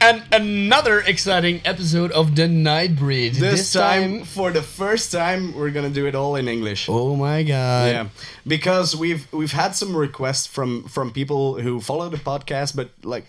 and another exciting episode of the Nightbreed. This, time, for the first time, we're gonna do it all in English. oh my god! Yeah, because we've we've had some requests from from people who follow the podcast, but like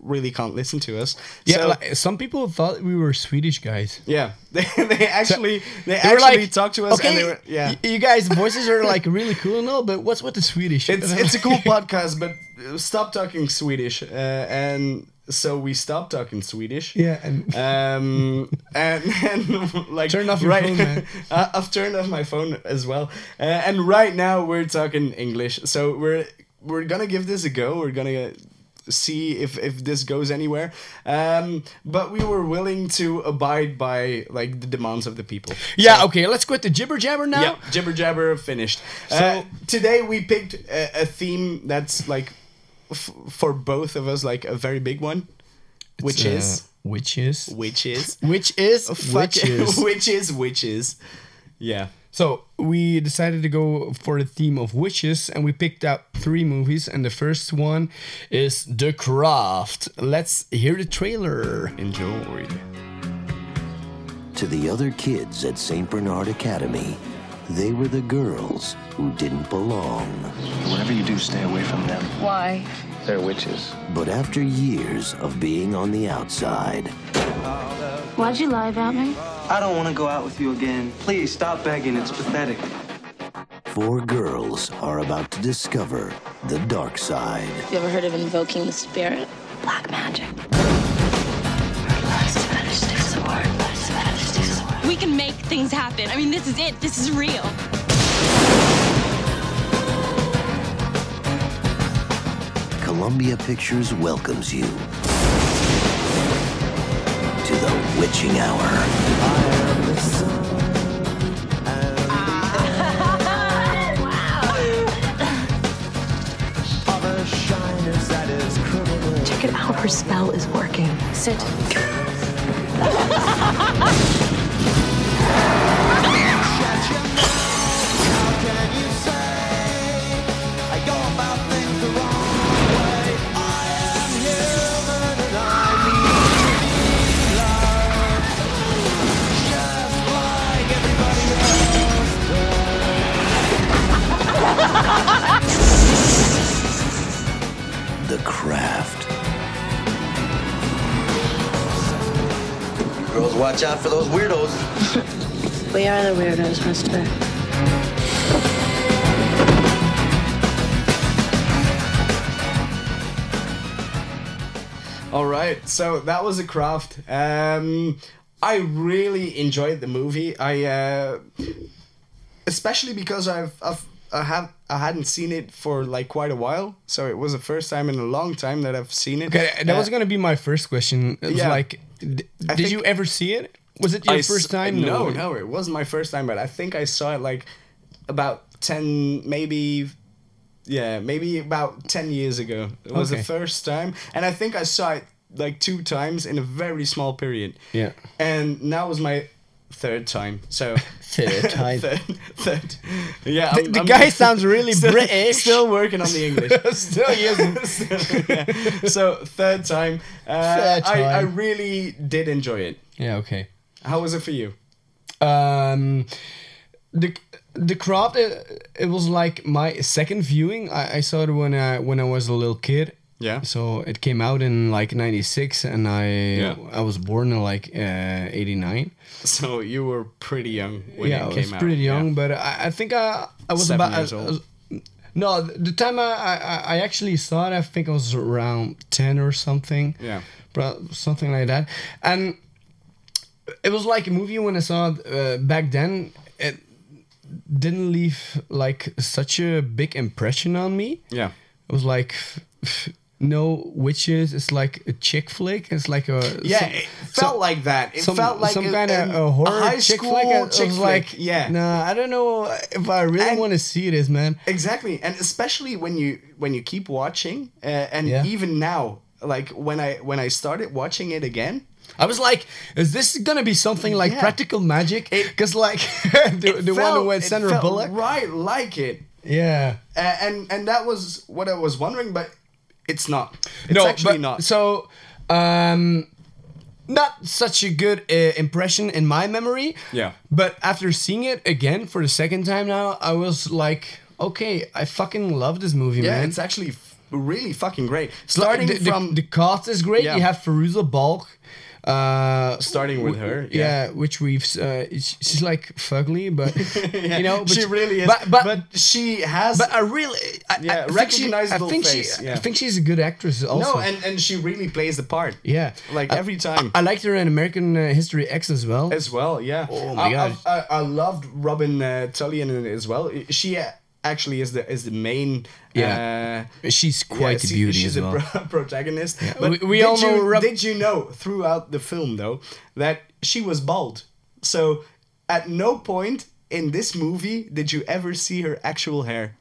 really can't listen to us. Yeah, So- like, some people thought we were Swedish guys. yeah. They, they actually they, They actually like, talked to us, okay, and they were yeah. you guys' voices are like really cool and all, but what's with the Swedish? It's it's a cool podcast, but uh, stop talking Swedish, uh, and so we stopped talking Swedish. yeah, and um and, and like Turn off your right, phone, man. I- I've turned off my phone as well uh, and right now we're talking english so we're we're gonna give this a go we're gonna see if if this goes anywhere um but we were willing to abide by like the demands of the people yeah, okay, let's quit the jibber jabber now. yeah jibber jabber finished so So- today we picked a, a theme that's like f- for both of us like a very big one which Uh, is which is which is which is Fuck which is. witches, witches. Yeah. So we decided to go for the theme of witches, and we picked out three movies. And the first one is The Craft. Let's hear the trailer. Enjoy. To the other kids at St. Bernard Academy, they were the girls who didn't belong. Whatever you do, stay away from them. Why? They're witches. But after years of being on the outside, Why'd you lie about me? I don't want to go out with you again. Please stop begging. It's pathetic. four girls are about to discover the dark side. You ever heard of invoking the spirit? Black magic. We can make things happen. I mean, this is it. This is real. Columbia Pictures welcomes you to the witching hour. Check it out. Her spell is working. Sit. The Craft. Girls, watch out for those weirdos. We are the weirdos, mister. All right. So that was a craft. Um, I really enjoyed the movie. I, uh, especially because I've, I've I have I hadn't seen it for like quite a while, so it was the first time in a long time that I've seen it. Okay, that Uh, was gonna be my first question. It was yeah. like, did you ever see it? Was it your I s- first time? No, no, it wasn't my first time, but I think I saw it like about ten, maybe, yeah, maybe about ten years ago. It was Okay. the first time, and I think I saw it like two times in a very small period. Yeah. and that was my third time. So Third time. third, third. Yeah, The, I'm- the I'm guy sounds really still, British. Still working on the English. Still using. Yeah. So third time. Uh, Third I, I really did enjoy it. yeah. Okay. How was it for you? Um, the the craft it, it was like my second viewing. I, I saw it when I when I was a little kid. Yeah. So it came out in like '96, and I Yeah. I was born in like '89. So you were pretty young when yeah, it I came was pretty young, yeah. but I, I think I I was Seven about years I- I was- no, the time I, I I actually saw it, I think I was around ten or something. Yeah. bro, something like that, and it was like a movie when I saw it uh, back then. It didn't leave like such a big impression on me. Yeah. It was like no witches. It's like a chick flick. It's like a Yeah, some- it felt some- like that. It some, felt like some a- kind of a horror high chick school flick. I chick flick, like, yeah. nah, I don't know if I really want to see this, man. Exactly, and especially when you when you keep watching, uh, and Yeah. even now, like when I when I started watching it again, I was like, is this gonna be something like Yeah. practical magic? Because like the, the one felt- who went Sandra Bullock. right like it, Yeah. uh, and and that was what I was wondering, but it's not. It's no, actually but, not. So, um, not such a good uh, impression in my memory. Yeah. But after seeing it again for the second time now, I was like, okay, I fucking love this movie, yeah, man. it's actually f- really fucking great. Starting the, the- from the, cast is great. Yeah. You have Fairuza Balk. Uh, Starting with her, yeah, yeah. which we've uh, she's like fugly, but you know, but she really is. But but, she has. but a really, I, Yeah, I think she- I think face, she, yeah. I think she's a good actress. Also, no, and and she really plays the part. yeah, like I- every time. I, liked her in American uh, History X as well. as well. Yeah. Oh my I, God. I, I, loved Robin uh, it as well. She uh, actually is the is the main. Yeah. Uh, she's quite yeah, a beauty she's as the well. pro- protagonist. We- we did all know You, Rob- did you know throughout the film though that she was bald? So at no point in this movie did you ever see her actual hair.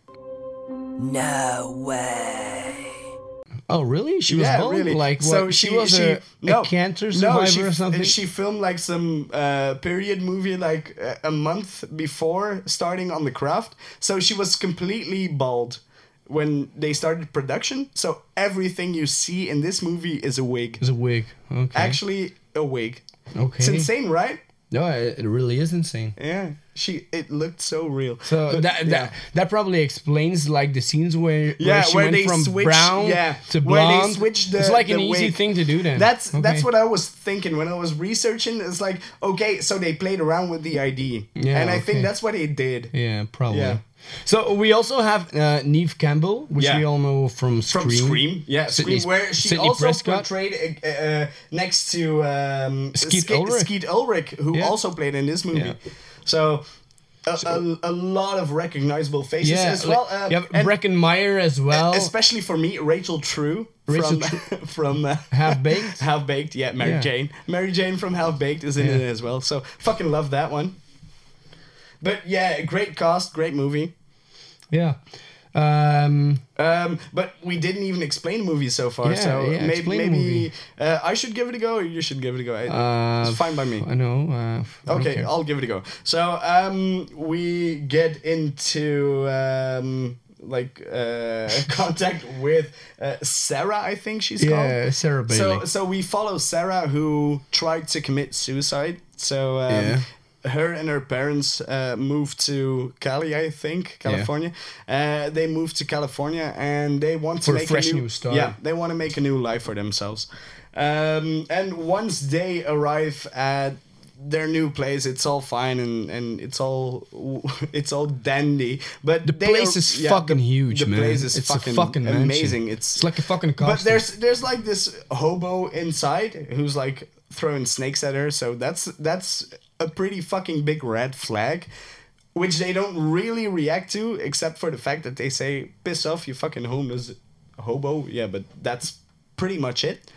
Oh, really? She was yeah, bald? really. Like, what? So she, she, was she, a, no, a cancer no, survivor she, or something. She filmed like some uh, period movie like uh, a month before starting on the craft. So she was completely bald when they started production. So everything you see in this movie is a wig. It's a wig. Okay. Actually, a wig. okay. It's insane, right? No, it, it really is insane. Yeah. She. It looked so real. So But, that, yeah. that that probably explains like the scenes where, Yeah, where she where went they from switch, brown yeah, to where they blonde. the- it's like an the easy thing to do then. That's that's what I was thinking when I was researching. It's like okay, so they played around with the ID, Yeah, and I okay. think that's what they did. Yeah, probably. Yeah. So we also have uh, Neve Campbell, which Yeah. we all know from Scream. From Scream, yeah, Sydney- Scream, where she Sydney also Prescott. portrayed uh, uh, next to um, Skeet Ske- Ulrich. Skeet Ulrich, who Yeah. also played in this movie. Yeah. So. A, a, a lot of recognizable faces Yeah, as well. Uh, you have and Breckin Meyer as well. especially for me, Rachel True Rachel from from uh, Half Baked. Half Baked, yeah, Mary Yeah. Jane. Mary Jane from Half Baked is in Yeah. it as well. So fucking love that one. But yeah, great cast, great movie. Yeah. Um, Um, but we didn't even explain movies so far. Yeah, so yeah, maybe explain maybe movie. uh, I should give it a go, or you should give it a go. Uh, it's fine by me. I know. Uh, I Okay. I'll give it a go. So um, we get into um, like uh, contact with uh, Sarah. I think she's called. Yeah, Sarah Bailey. So so we follow Sarah who tried to commit suicide. So um, Yeah. Her and her parents uh, moved to Cali, I think, California. Uh, they moved to California and they want to For a make fresh a new, new start. Yeah, they want to make a new life for themselves. Um, and once they arrive at their new place, it's all fine and, and it's all it's all dandy. But The place are- is yeah, fucking the- huge, the man. place is It's a fucking, fucking amazing. It's It's like a fucking but there's there's like this hobo inside who's like throwing snakes at her, so that's that's a pretty fucking big red flag, which they don't really react to, except for the fact that they say "piss off, you fucking homeless hobo." Yeah, but that's pretty much it.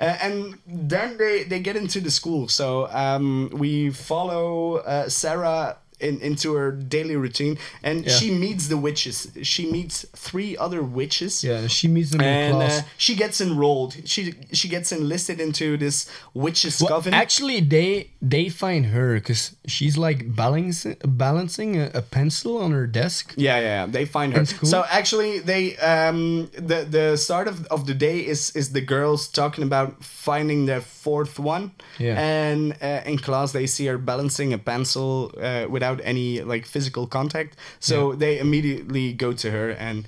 Uh, and then they, they get into the school. So um, we follow uh, Sarah in, into her daily routine, and Yeah. she meets the witches. She meets three other witches yeah, she meets them in and class. uh, she gets enrolled. She she gets enlisted into this witches Well, coven. actually, they they find her because she's like balancing balancing a, a pencil on her desk. yeah, yeah, yeah, they find her. So actually, they um the the start of, of the day is is the girls talking about finding their fourth one. Yeah. And uh, in class, they see her balancing a pencil uh, without any like physical contact. So they immediately go to her and.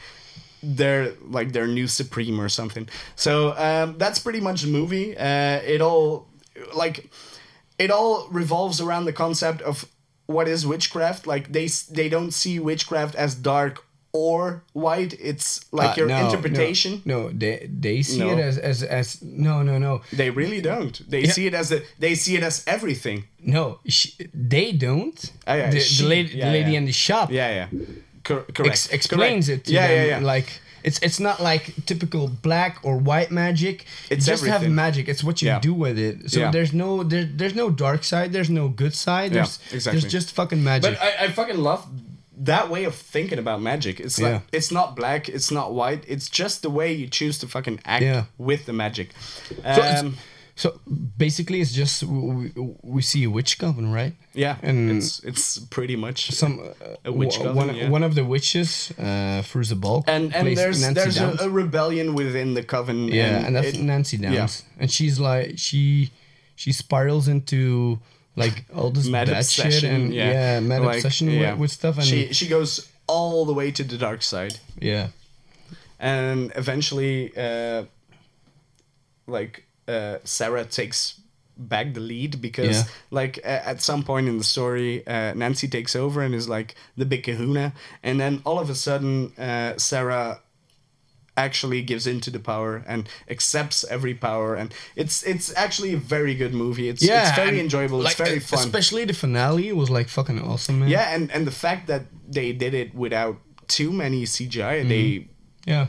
They're like their new supreme or something. So um, that's pretty much the movie. Uh, it all like it all revolves around the concept of what is witchcraft. Like they they don't see witchcraft as dark or white. It's like Uh, your no, interpretation. No, no, they they see No. it as as as no no no They really don't. They Yeah. see it as a, they see it as everything. no. She, they don't. Ah, yeah, the, she- the lady yeah, the lady yeah. in the shop Yeah, yeah. Cor- correct. ex- explains Correct. it to yeah, them yeah, yeah. like It's it's not like typical black or white magic. It's you just have magic. It's what you Yeah. do with it. So Yeah. there's no there, there's no dark side. There's no good side. Yeah, There's exactly. there's just fucking magic. But I, I fucking love that way of thinking about magic. It's like Yeah. it's not black, it's not white. It's just the way you choose to fucking act Yeah. with the magic. So Um, So basically, it's just we, we- see a witch coven, right? yeah, and it's it's pretty much some uh, a witch coven, One, yeah. one of the witches, uh, Fairuza Balk, and and there's Nancy there's a, a rebellion within the coven. yeah, and, that's it- Nancy Downs, and she's like she she spirals into like all this mad bad shit and yeah, mad Like, obsession yeah. With, with stuff, and she she goes all the way to the dark side. yeah, and eventually uh like uh sarah takes back the lead because Yeah. like at some point in the story uh nancy takes over and is like the big kahuna and then all of a sudden uh sarah actually gives into the power and accepts every power and it's it's actually a very good movie it's yeah, it's very enjoyable like, it's very fun Especially the finale was like fucking awesome, man. yeah and and the fact that they did it without too many cgi Mm-hmm. they yeah.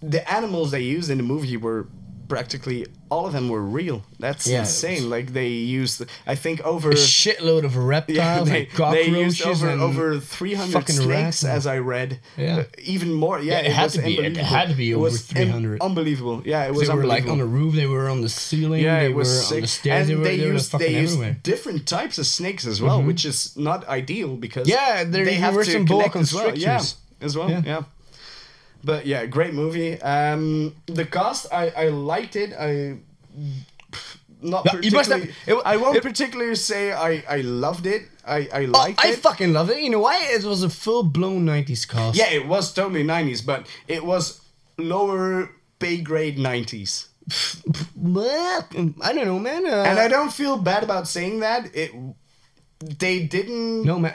the animals they used in the movie were practically all of them were real. That's Yeah, insane. was- Like they used, I think over A shitload of reptiles yeah, they, and cockroaches they used over and over three hundred fucking snakes, and- as I read. Yeah. Uh, even more. Yeah, Yeah, it had was to be- it had to be It over was im- 300. unbelievable. Yeah, it was they were like unbelievable. on the roof, they were on the ceiling, yeah, they it was were sick. on the stairs, and they were, they used they used everywhere. different types of snakes as well, which is not ideal because Yeah, there- they have were to some boa connect as well. Yeah, constrictors. as well. Yeah. But yeah, great movie. Um, the cast, I I liked it. I not you must have- particularly. it I won't it- particularly say I I loved it. I I Oh, I it. fucking loved it. You know why? It was a full blown 90s cast. yeah, it was totally nineties, but it was lower pay grade nineties. I don't know, man. Uh, And I don't feel bad about saying that. It they didn't. No, man.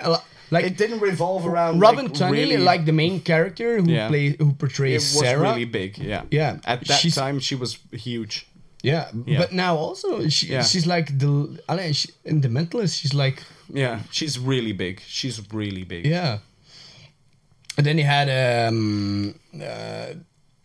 Like, it didn't revolve around Robin like, Tunney, really, like the main character who Yeah. plays, who portrays it portrays was Sarah. really big. Yeah, Yeah, At that she's- time, she was huge. Yeah, Yeah. but now also she, Yeah. she's like the I don't she, in the mentalist. She's like Yeah, she's really big. She's really big. yeah. And then you had um uh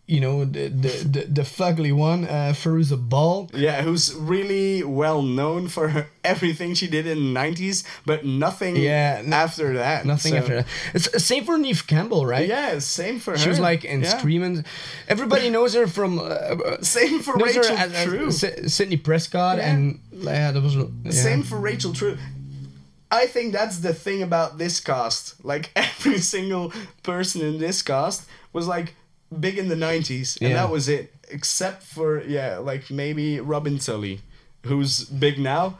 you know the the the, the fugly one uh Fairuza Ball. Yeah, who's really well known for her, everything she did in the nineties, but nothing. Yeah, after that. Nothing so- after that. It's uh, same for Neve Campbell, right? Yeah, same for her. She was like in yeah. Screaming. Everybody knows her from. Uh, Same for Rachel as- as True. Sy- Sydney Prescott, Yeah. and yeah, that was yeah. Same for Rachel True. I think that's the thing about this cast. Like every single person in this cast was like big in the nineties, and Yeah. that was it. Except for yeah, like maybe Robin Tully, who's big now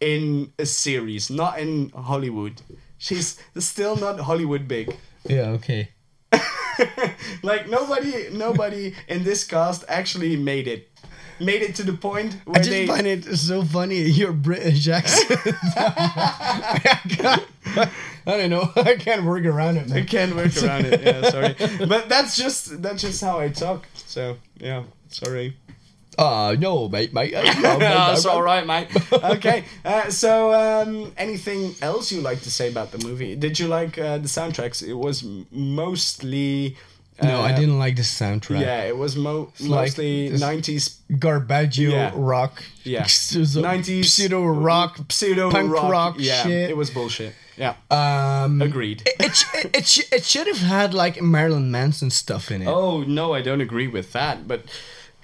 in a series, not in Hollywood. She's still not Hollywood big. Yeah, okay. Like nobody, nobody in this cast actually made it. Made it to the point where I just they. find it so funny your British accent. I, don't know. I can't work around it, I can't work around it. Yeah, sorry. But that's just that's just how I talk. So yeah, sorry. Uh no, mate, mate. Uh, no, mate, That's all right, mate. Okay. Uh, so, um, anything else you like to say about the movie? Did you like uh, the soundtracks? It was mostly. Uh, No, I didn't like the soundtrack. Yeah, it was mo- mostly nineties Garbaggio Yeah. rock. Yeah. nineties pseudo rock, pseudo punk rock. rock yeah, shit. it was bullshit. Yeah, Um, agreed. It it, it, it should have had like Marilyn Manson stuff in it. Oh no, I don't agree with that. But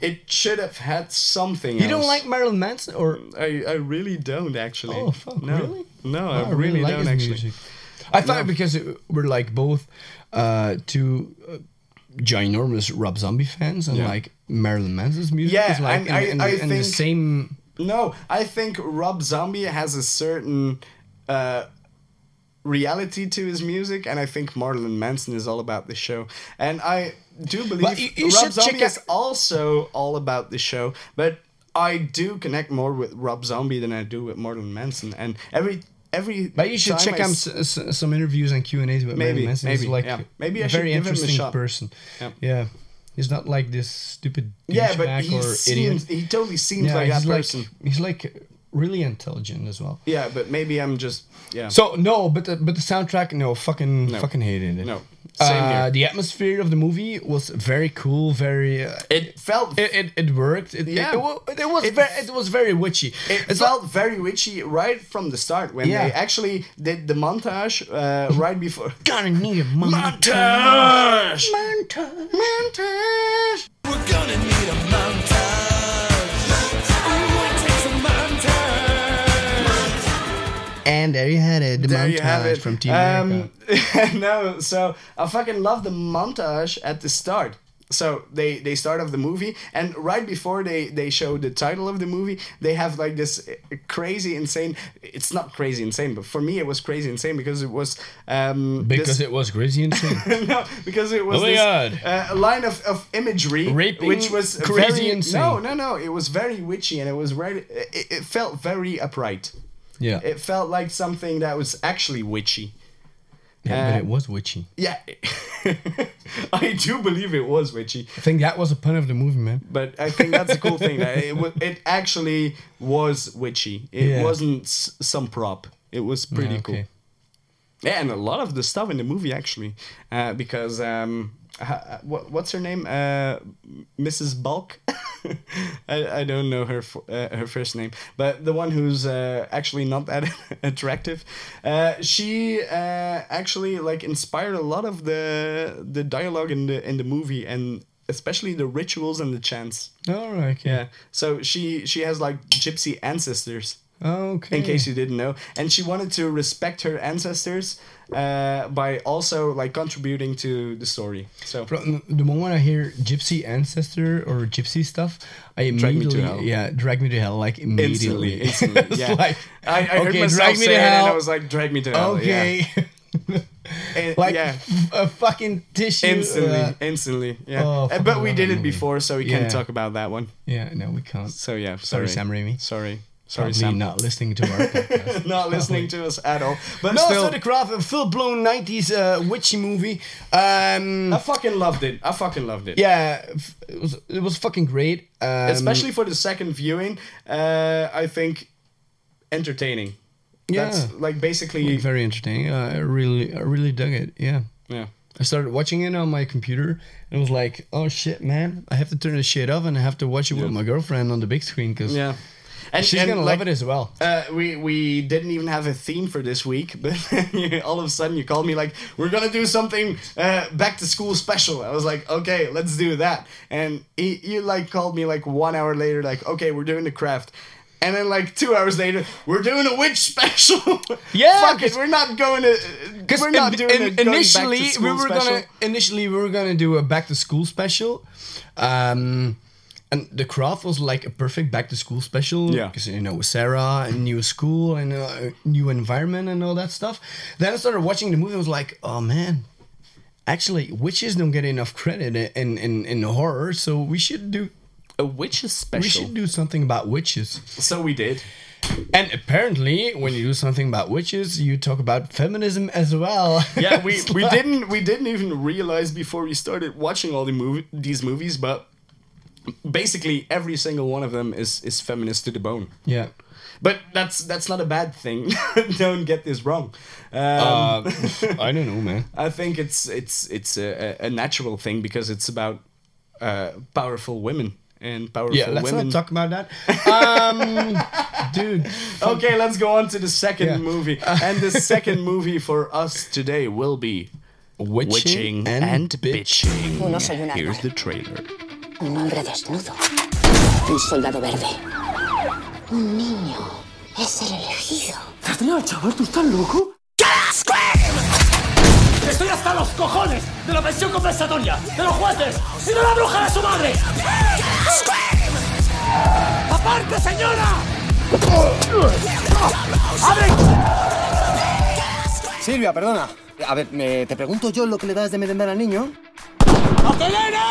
it should have had something. you don't like Marilyn Manson, or I, I really don't actually. Oh, fuck, no. really? No, Oh, I really, like don't actually. music. I thought because it, we're like both uh, two uh, ginormous Rob Zombie fans, and Yeah. like Marilyn Manson's music Yeah, is like and in, I- in, I in the same. No, I think Rob Zombie has a certain uh, reality to his music, and I think Marilyn Manson is all about the show. And I do believe you- you Rob should Zombie check out- is also all about the show, but I do connect more with Rob Zombie than I do with Marilyn Manson. And every every But you should check out s- s- some interviews and Q and A's with Maybe, Marilyn Manson. He's maybe, like yeah. Maybe I a very give him a interesting person. Yeah. Yeah, he's not like this stupid yeah, but he or seems idiot. he totally seems Yeah, like that like person. he's like really intelligent as well. Yeah, but maybe I'm just yeah. So no, but the but the soundtrack, no, fucking No. fucking hated it. No, Same Uh, here. the atmosphere of the movie was very cool. Very. Uh, It felt it, it, it worked. It, Yeah. it, it, wa- it was It- very it was very witchy. It It's felt very witchy right from the start when Yeah. they actually did the montage uh, right before. gonna need a Montage! Montage. Montage! We're gonna need a montage. And there you had it. The there montage you have it from Team America. Um, no, so I fucking love the montage at the start. So they they start off the movie, and right before they they show the title of the movie, they have like this uh, crazy insane. It's not crazy insane, but for me it was crazy insane because it was um Because this- it was crazy insane. no, because it was Oh my this God. uh, line of, of imagery, Raping which was crazy very, insane. No, no, no. It was very witchy, and it was very. It, it felt very upright. Yeah. It felt like something that was actually witchy. yeah, uh, but it was witchy. Yeah, I do believe it was witchy, I think that was a pun of the movie, man. but I think that's a cool thing. That it wa- it actually was witchy. It Yeah. wasn't s- some prop. It was pretty Yeah, cool. Yeah, and a lot of the stuff in the movie actually, uh, because um, ha- what what's her name? Uh, Mrs. Bulk. I, I don't know her uh, her first name, but the one who's uh, actually not that attractive. Uh, she uh, actually like inspired a lot of the the dialogue in the in the movie and especially the rituals and the chants. All right. Okay. Yeah. So she she has like gypsy ancestors Okay. in case you didn't know. And she wanted to respect her ancestors uh, by also like contributing to the story. So From the moment I hear gypsy ancestor or gypsy stuff, I Drag me to immediately hell. yeah drag me to hell like immediately. instantly, instantly, yeah. like, I, I heard okay, myself drag me to it and I was like, drag me to hell. okay, Yeah. And- like yeah. f- a fucking tissue. Instantly, uh, instantly, yeah. Oh, Uh, but we did it movie. before, so we Yeah. can't talk about that one. yeah, no, we can't. So yeah, Sorry, sorry, Sam Raimi. Sorry, sorry, Probably Sam. not listening to our podcast. Not listening to us at all. But no, still, so the craft, a full blown '90s uh, witchy movie. Um, I fucking loved it. I fucking loved it. yeah, it was it was fucking great. Um, especially for the second viewing. Uh, I think entertaining. Yeah. That's like basically very entertaining. Uh, I really, I really dug it. Yeah. yeah. I started watching it on my computer and was like, "Oh shit, man! I have to turn this shit off and I have to watch it with my girlfriend on the big screen because Yeah. And she's and, gonna like, love it as well." Uh, we we didn't even have a theme for this week, but all of a sudden you called me like we're gonna do something uh, back to school special. I was like, okay, let's do that. And he, you like called me like one hour later, like okay, we're doing the craft. And then like two hours later, we're doing a witch special. Yeah, fuck it, we're not going to. Because We're not doing a going back to initially we were special. gonna initially we were gonna do a back to school special, um, and the craft was like a perfect back to school special. Yeah. because you know Sarah and new school and uh, new environment and all that stuff. Then I started watching the movie. and was like, oh man. Actually, witches don't get enough credit in, in, in horror, so we should do a witches special we should do something about witches. So we did. And apparently, when you do something about witches, you talk about feminism as well. Yeah, we, we didn't we didn't even realize before we started watching all the movie these movies, but basically every single one of them is is feminist to the bone. Yeah. But that's that's not a bad thing. don't get this wrong. Um, Uh, I don't know, man. I think it's it's it's a, a- a natural thing because it's about uh, powerful women and powerful Yeah, let's women. not talk about that. Um, dude. okay, let's go on to the second Yeah. movie. and the second movie for us today will be Witching, Witching and, and bitching. Uno soy una Here's the trailer. Un hombre desnudo. Un soldado verde. Un niño. Es el elegido. Adrián, chaval, ¿tú estás loco? Estoy hasta los cojones de la pensión compensatoria, de los jueces y de la bruja de su madre. ¡Aparte, señora! ¡Abre! Silvia, perdona. A ver, me- te pregunto yo lo que le das de merendar al niño. ¡Acelera!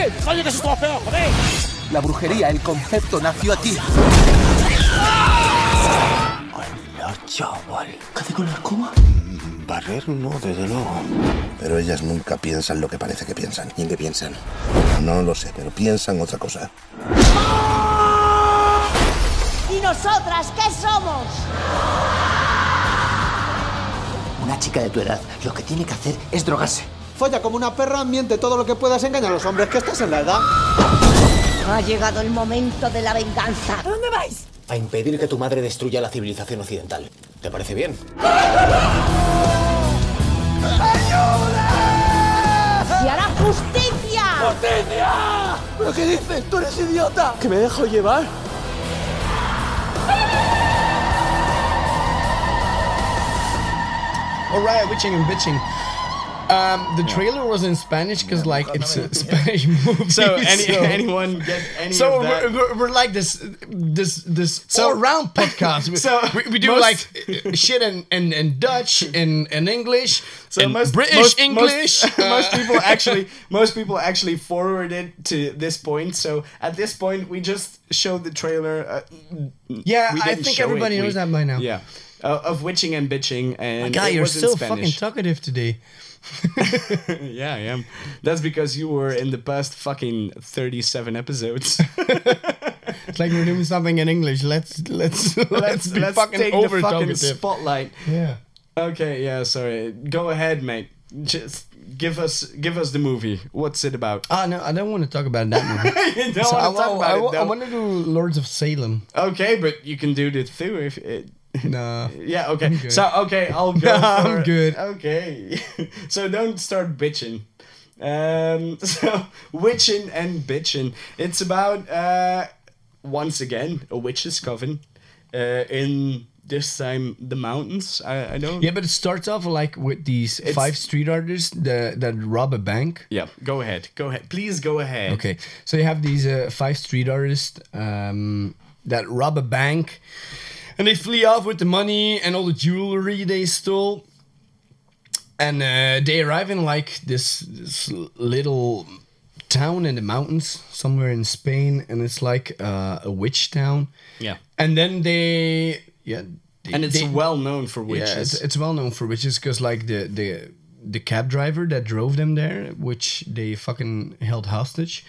¡No la toques! ¡Coño, que eso estuvo peor, joder! La brujería, el concepto nació aquí. ¡Hola, chaval! ¿Qué hace con la escoba? Barrer no, desde luego. Pero ellas nunca piensan lo que parece que piensan. ¿Y en qué piensan? No, lo sé, pero piensa en otra cosa. ¿Y nosotras qué somos? Una chica de tu edad lo que tiene que hacer es drogarse. Folla como una perra, miente todo lo que puedas, engaña a los hombres, que estás en la edad. Ha llegado el momento de la venganza. ¿A dónde vais? A impedir que tu madre destruya la civilización occidental. ¿Te parece bien? ¡Se hará justicia! ¡Justicia! ¿Pero qué dices? ¿Tú eres idiota? ¿Que me dejo llevar? All right, witching and bitching. Um, the trailer was in Spanish because like it's a Spanish movie. So, any, anyone get any so of that? we're, we're, we're like this this this So- all round podcast. We, So, we, we do most- like uh, shit in, in, in Dutch in in English So in most British most, English. Most, uh, most people actually most people actually forwarded to this point. So at this point, we just showed the trailer. Uh, Yeah, I think everybody it, knows we- that by now. Yeah, uh, of witching and bitching, and God, it you're was in so fucking talkative today. yeah, I am. That's because you were in the past fucking thirty-seven episodes. It's like we're doing something in English. Let's let's let's, let's be let's fucking take the fucking spotlight. Yeah. Okay, yeah, sorry. Go ahead, mate. Just give us give us the movie. What's it about? Ah no, I don't want to talk about that movie. So I, want to talk about I, it, wa- I want to do Lords of Salem. Okay, but you can do the two if it. No. Yeah. Okay. So okay, I'll go. I'm for- good. Okay. so don't start bitching. Um. So witching and bitching. It's about uh, once again a witch's coven, uh, in this time the mountains. I I don't. Yeah, but it starts off like with these It's- five street artists that that rob a bank. Yeah. Go ahead. Go ahead. Please go ahead. Okay, so you have these uh, five street artists um, that rob a bank, and they flee off with the money and all the jewelry they stole. And uh, they arrive in like this, this little town in the mountains somewhere in Spain, and it's like uh, a witch town. Yeah. And then they, yeah, they- And it's they- well known for witches. yeah, it's, it's well known for witches because like the the the cab driver that drove them there, which they fucking held hostage.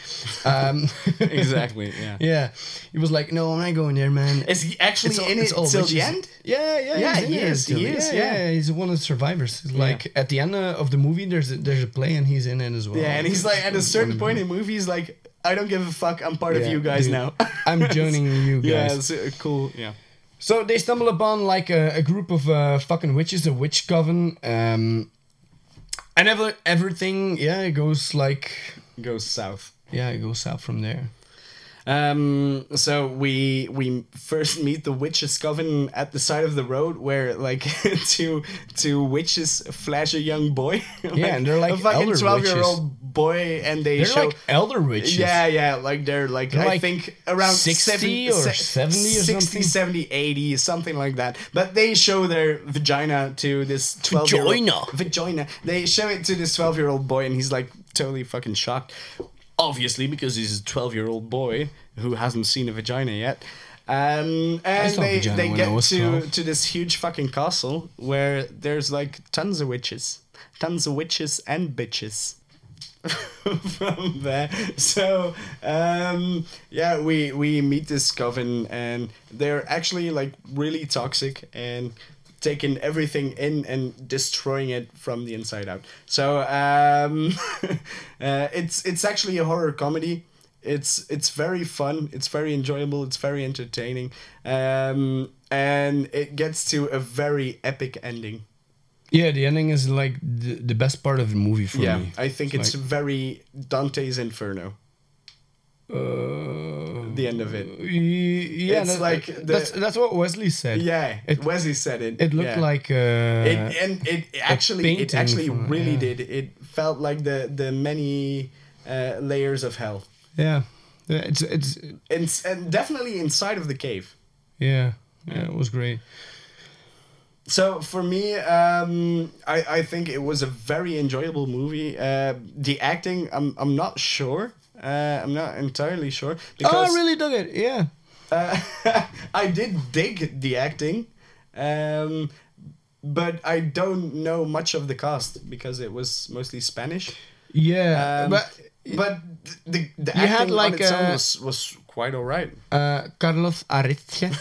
Um, Exactly, yeah. Yeah. He was like, "No, I'm not going there, man." Is he actually all- in it all till the end? Yeah, yeah, Yeah, he is, he the- is, Yeah, yeah. he's one of the survivors. Like at the end uh, of the movie, there's a, there's a play and he's in it as well. Yeah, and he's like at a certain point in movie, he's like, I don't give a fuck. I'm part of you guys dude, now. I'm joining you Yeah, guys. it's uh, cool. Yeah. So they stumble upon like a, a group of uh, fucking witches, a witch coven, um, and ever, everything, yeah, it goes like goes south. Yeah, it goes south from there. Um. So we we first meet the witches coven at the side of the road, where like two two witches flash a young boy. Yeah, and they're like a fucking elder twelve year old boy, and they They're show like elder witches. Yeah, yeah, like they're like They're I like think around 60 70 or se- 70 or 60, something. 70, 80, something like that. But they show their vagina to this 12 year old Vagina. vagina. They show it to this 12 year old boy, and he's like totally fucking shocked. Obviously, because he's a 12 year old boy who hasn't seen a vagina yet. Um, and they, they get to, 12. to this huge fucking castle where there's like tons of witches. Tons of witches and bitches from there. So um, yeah, we we meet this coven and they're actually like really toxic and taking everything in and destroying it from the inside out. So um, uh, it's it's actually a horror comedy. It's it's very fun. It's very enjoyable. It's very entertaining, um, and it gets to a very epic ending. Yeah, the ending is like the, the best part of the movie for yeah, me. I think it's, like- very Dante's Inferno. Uh, the end of it. yeah, It's that- like the- that's that's what Wesley said. Yeah, It- Wesley said it. It looked yeah. like uh, it, and it actually it actually from- really yeah. did. It felt like the the many uh, layers of hell. yeah, it's it's And, and definitely inside of the cave. yeah, yeah, it was great. So for me, um, I, I think it was a very enjoyable movie. Uh, the acting, I'm I'm not sure. Uh, I'm not entirely sure oh, I really dug it. Yeah, Uh, I did dig the acting, um, but I don't know much of the cast because it was mostly Spanish. yeah, Um, but but the, the You had acting like, on its own uh, was, was quite alright. Uh, Carlos Areces.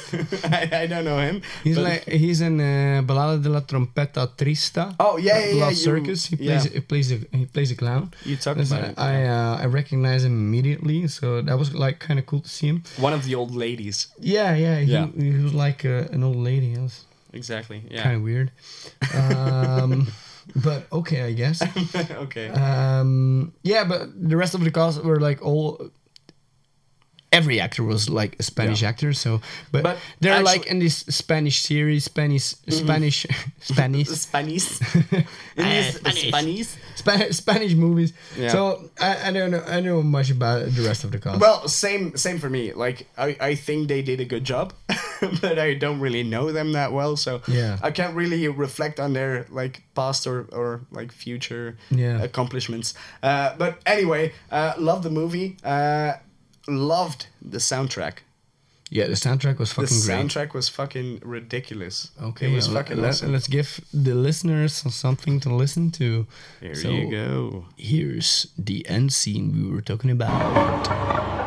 I, I don't know him. He's like he's in uh, Ballada de la Trompeta Trista. Oh, yeah, yeah, yeah, you- Circus. He plays yeah. he plays a he plays a clown. You talked That's- about it, I uh, I recognize him immediately, so that was like kind of cool to see him. one of the old ladies. Yeah, yeah. He, Yeah. he was like uh, an old lady. It was Exactly. Yeah. kind of weird. Um, but okay, I guess. okay. Um, yeah, but the rest of the cast were like all. Every actor was like a Spanish actor, so but, But they're actually- like in this Spanish series, Spanish, Spanish, Spanish, Spanish. In these Spanish. Spa- Spanish movies. Yeah. So I, I don't know, I know much about the rest of the cast. Well, same same for me. Like I, I think they did a good job, but I don't really know them that well, so Yeah. I can't really reflect on their like past or, or like future Yeah. accomplishments. Uh, but anyway, uh, love the movie. Uh, loved the soundtrack. yeah, the soundtrack was The fucking great. soundtrack was fucking ridiculous. Okay, it was yeah, fucking let, awesome. Let's give the listeners something to listen to. Here So, you go. Here's the end scene we were talking about.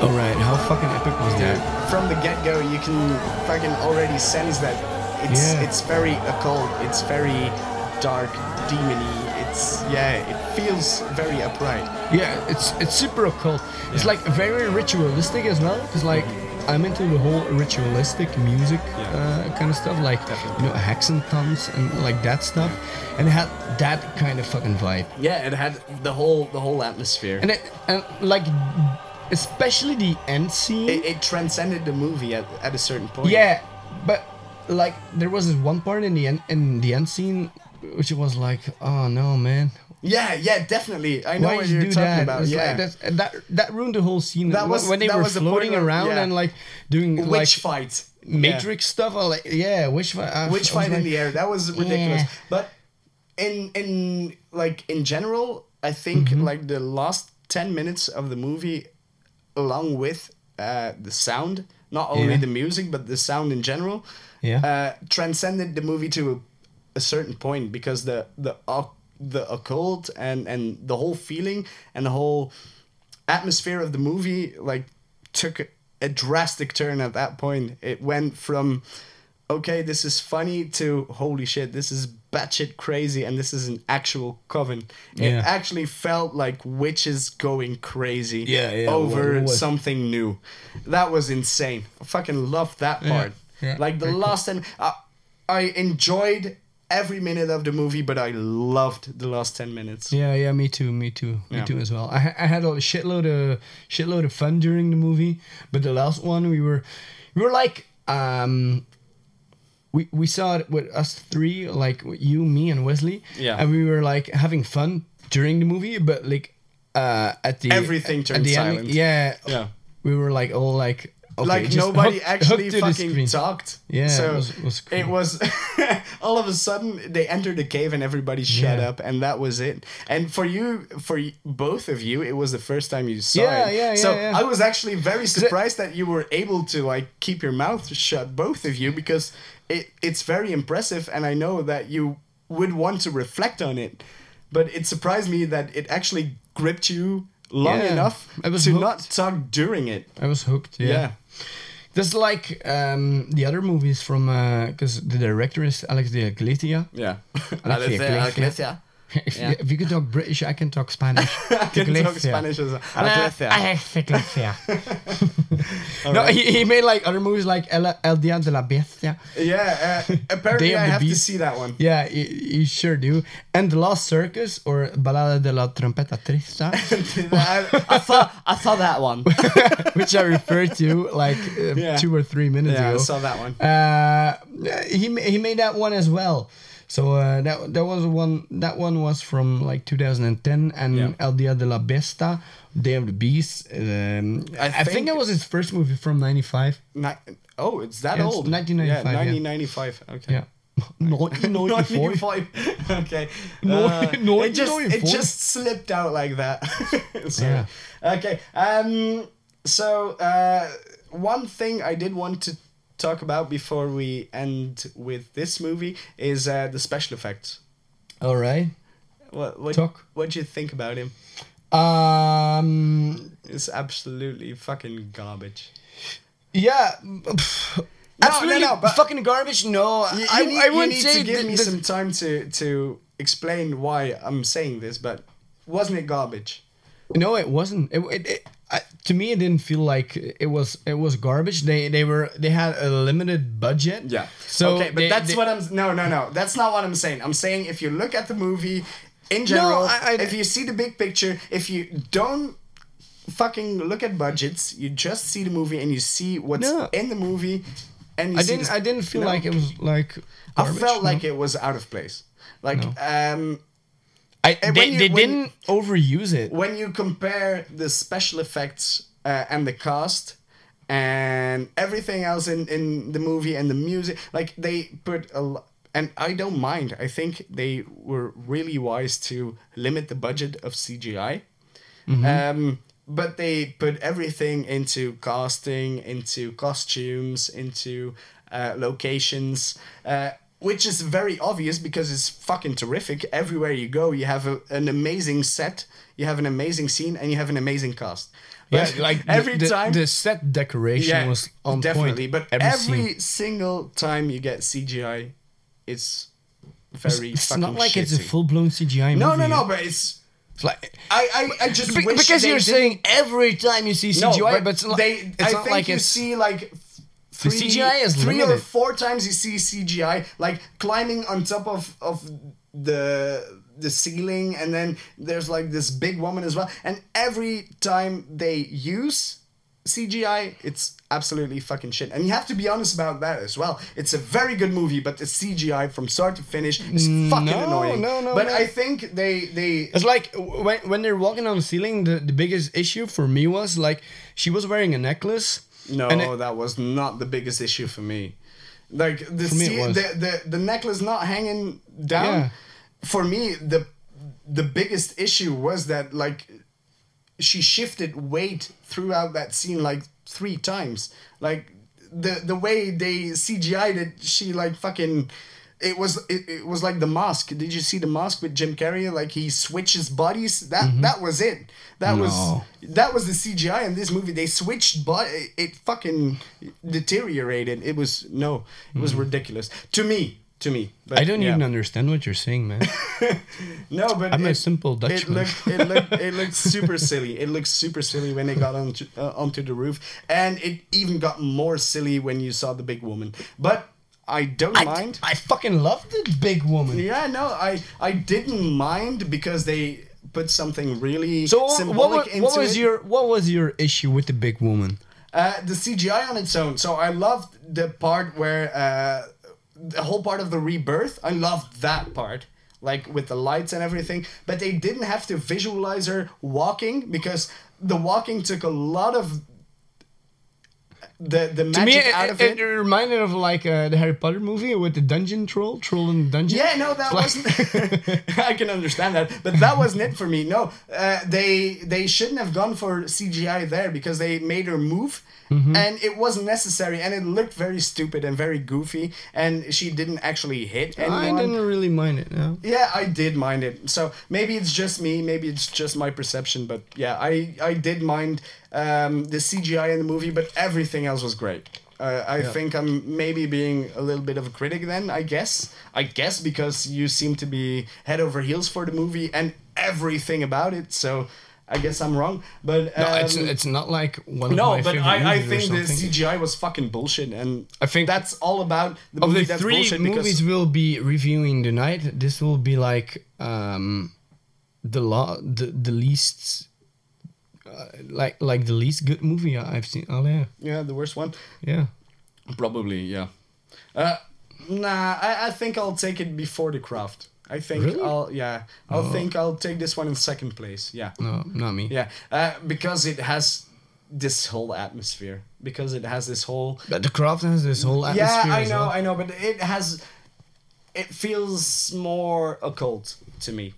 All right, how fucking epic was that? From the get go, you can fucking already sense that it's Yeah. it's very occult. It's very dark, demony. It's yeah, it feels very upright. Yeah, it's it's super occult. It's like very ritualistic as well, because like I'm into the whole ritualistic music uh, kind of stuff, like you know Hexentons and like that stuff, and it had that kind of fucking vibe. Yeah, it had the whole the whole atmosphere. And it and like especially the end scene. it, it transcended the movie at, at a certain point. Yeah, but like there was this one part in the end in the end scene which was like, oh no, man. Yeah, yeah, definitely. I know Why what you you're talking that? about. Yeah. like, that's, that that ruined the whole scene. That was- when they were was the point floating where- around yeah. and like doing Witch like fight. Matrix stuff. I like yeah, witch fight. I- Witch I fight in like, the air. That was ridiculous. Yeah. But in in like in general, I think Mm-hmm. like the last ten minutes of the movie, along with uh, the sound, not only Yeah. the music but the sound in general, Yeah. uh, transcended the movie to a, a certain point because the the oc- the occult and and the whole feeling and the whole atmosphere of the movie like took a drastic turn at that point. It went from okay, this is funny to holy shit, this is batshit crazy and this is an actual coven. It Yeah. actually felt like witches going crazy Yeah, yeah, over it was. something new. That was insane. I fucking loved that part. yeah, like the very cool. last ten I, I enjoyed every minute of the movie, but I loved the last ten minutes. Yeah, yeah, me too, me too, me Yeah. too as well. I, I had a shitload of shitload of fun during the movie, but the last one we were we were like um we we saw it with us three, like you, me, and Wesley. Yeah. and we were like having fun during the movie, but like uh at the Everything at turned the silent. Ending, yeah, Yeah. we were like all like okay, like nobody hook- actually fucking talked. Yeah, so it was, was cool. it was all of a sudden they entered the cave and everybody shut Yeah. up and that was it. And for you, for both of you, it was the first time you saw Yeah, it. yeah, So yeah, yeah. I was actually very surprised that you were able to like keep your mouth shut, both of you, because it it's very impressive, and I know that you would want to reflect on it. But it surprised me that it actually gripped you long Yeah, enough I was to hooked. not talk during it. I was hooked. Yeah. Yeah. Like um, the other movies from because the director is Alex de Iglesia. Yeah. Alex de Iglesia. If, Yeah. you, if you can talk British, I can talk Spanish. I can talk Spanish as well. Iglesia. Alex de Iglesia. no, Alright. he, he made like other movies like El, El Dia de la Bestia. Yeah, uh, apparently I have to see that one. Yeah, you, you sure do. And The Last Circus or Balada de la Trompeta Triste, I, I saw I saw that one. which I referred to like uh, Yeah. two or three minutes ago. Yeah, I saw that one. Uh, he he made that one as well. So uh, that that was one that one was from like 2010 and Yeah. El Dia de la Bestia, Day of the Beast. Um, I, I think, think- that was his first movie from '95. Ni- oh, it's that Yeah, it's old. 1995, Yeah, yeah. 1995. Okay. Yeah, 1994. 1995. okay. No- Uh, no- it just it just slipped out like that. Sorry. Yeah. Okay. Um. So uh, one thing I did want to talk about before we end with this movie is uh, the special effects. All right. What what Talk. what do you think about him? Um. It's absolutely fucking garbage. Yeah. Absolutely no, but- fucking garbage. No, You, I, need, I you wouldn't need say to give th- me some time to to explain why I'm saying this, but wasn't it garbage? No, it wasn't. It, it, it to me, it didn't feel like it was. It was garbage. They they were they had a limited budget. Yeah. So okay, but they- that's they- what I'm. No, no, no. That's not what I'm saying. I'm saying if you look at the movie in general, I- I- if you see the big picture, if you don't fucking look at budgets, you just see the movie and you see what's No. in the movie, and you I didn't. the- I didn't feel No. like it was like. I felt no. like it was out of place. Like No. um, I, and they you- they didn't overuse it. when you compare the special effects uh, and the cast and everything else in, in the movie and the music like they put a lot and i don't mind. I think they were really wise to limit the budget of cgi um, but they put everything into casting into costumes into uh, locations. Uh, which is very obvious because it's fucking terrific everywhere you go you have a, an amazing set you have an amazing scene and you have an amazing cast Yeah, like every the, time the set decoration was on definitely point. but every, every, single time you get cgi it's very It's fucking not like it's a full blown CGI no movie. no no but it's It's like I, I, I just because you're saying every time you see CGI, no, but, it's not, they, it's I not think like you it's see like The three, CGI is three or four times you see CGI like climbing on top of of the the ceiling, and then there's like this big woman as well. And every time they use CGI, it's absolutely fucking shit. And you have to be honest about that as well. It's a very good movie, but the CGI from start to finish is fucking No, annoying. no, no, But. I think they they It's like when, when they're walking on the ceiling, the, the biggest issue for me was like she was wearing a necklace. No, it- that was not the biggest issue for me. Like the me, the, the the necklace not hanging down. Yeah. For me, the the biggest issue was that like she shifted weight throughout that scene like three times. Like the the way they CGI'd it, she like fucking. It was it, it was like the mask. Did you see the mask with Jim Carrey? Like he switches bodies. That that was it. That was that was the CGI in this movie. They switched, but it, it fucking deteriorated. It was no, it was ridiculous to me. To me, but I don't yeah. even understand what you're saying, man. No, but I'm a it- simple It Dutchman. looked, it looked, it looked super silly. It looked super silly when they got onto uh, onto the roof, and it even got more silly when you saw the big woman. But I don't I, mind. I fucking love the big woman. Yeah, no, I I didn't mind because they put something really So what, symbolic what, into what was it. your what was your issue with the big woman? Uh, the CGI on its own. So I loved the part where uh, the whole part of the rebirth. I loved that part, like with the lights and everything. But they didn't have to visualize her walking because the walking took a lot of the the To me, magic it, out of it, it. it reminded of like uh, the Harry Potter movie with the dungeon troll, troll in the dungeon. Yeah, no, that wasn't. I can understand that, but that wasn't it for me. No, uh, they they shouldn't have gone for CGI there because they made her move, Mm-hmm. and it wasn't necessary, and it looked very stupid and very goofy, and she didn't actually hit anyone. I didn't really mind it. No. Yeah, I did mind it. So maybe it's just me, maybe it's just my perception, but yeah, I I did mind um, the CGI in the movie, but everything else was great. Uh, I Yeah. think I'm maybe being a little bit of a critic then. I guess. I guess because you seem to be head over heels for the movie and everything about it. So I guess I'm wrong. But um, No, it's it's not like one of no, my but I, I think the. CGI was fucking bullshit, and I think that's all about the of the that's three bullshit movies because we'll be reviewing tonight, this will be like um, the law, the the least, uh, like like the least good movie I've seen. Oh yeah, yeah, the worst one. yeah. Probably, yeah. Uh, nah, I, I think I'll take it before the craft. I think Really? I'll yeah. I'll Oh. think I'll take this one in second place. Yeah. No, not me. Yeah. Uh, because it has this whole atmosphere. Because it has this whole But the craft has this whole Yeah. I know, well. I know, but it has it feels more occult to me.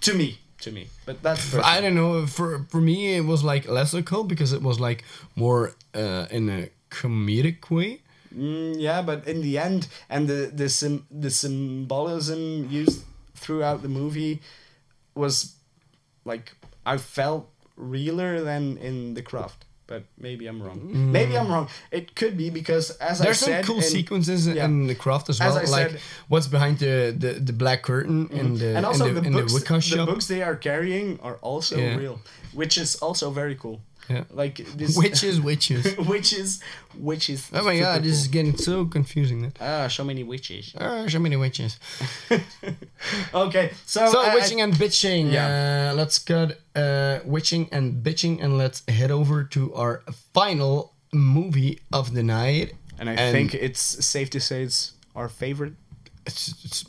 To me. To me. But that's For- I don't know. For for me, it was like less occult because it was like more uh, in a comedic way. Mm, yeah, but in the end, and the the sim, the symbolism used throughout the movie was like I felt realer than in the craft. But maybe I'm wrong. Mm. Maybe I'm wrong. It could be because as There's I some cool in- sequences yeah. in the craft as As well. I like said- what's behind the, the, the black curtain in the and also in the, the in books, the the shop. books they are carrying are also Yeah. real, which is also very cool. Yeah. Like this Witches, witches. witches, witches. Oh my god, this is getting so confusing. Then. ah so many witches. Ah, so many witches. Okay, so So uh, witching and bitching. Yeah. Uh, let's cut uh, witching and bitching, and let's head over to our final movie of the night. and I think it's safe to say it's our favorite. it's, it's